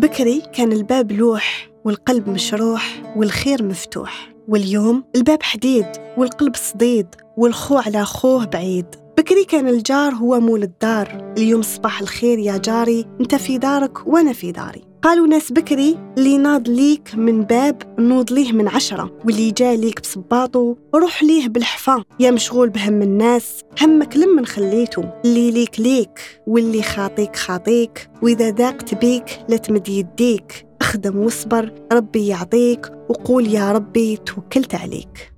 بكري كان الباب لوح والقلب مشروح والخير مفتوح واليوم الباب حديد والقلب صديد والخو على خوه بعيد. بكري كان الجار هو مول الدار. اليوم صباح الخير يا جاري انت في دارك وأنا في داري. قالوا ناس بكري اللي ناض ليك من باب نوض ليه من عشرة. واللي جاي ليك بصباطه روح ليه بالحفا يا مشغول بهم الناس همك لمن خليته اللي ليك ليك واللي خاطيك خاطيك. وإذا ضاقت بيك لا تمد يديك. اخدم واصبر ربي يعطيك. وقول يا ربي توكلت عليك.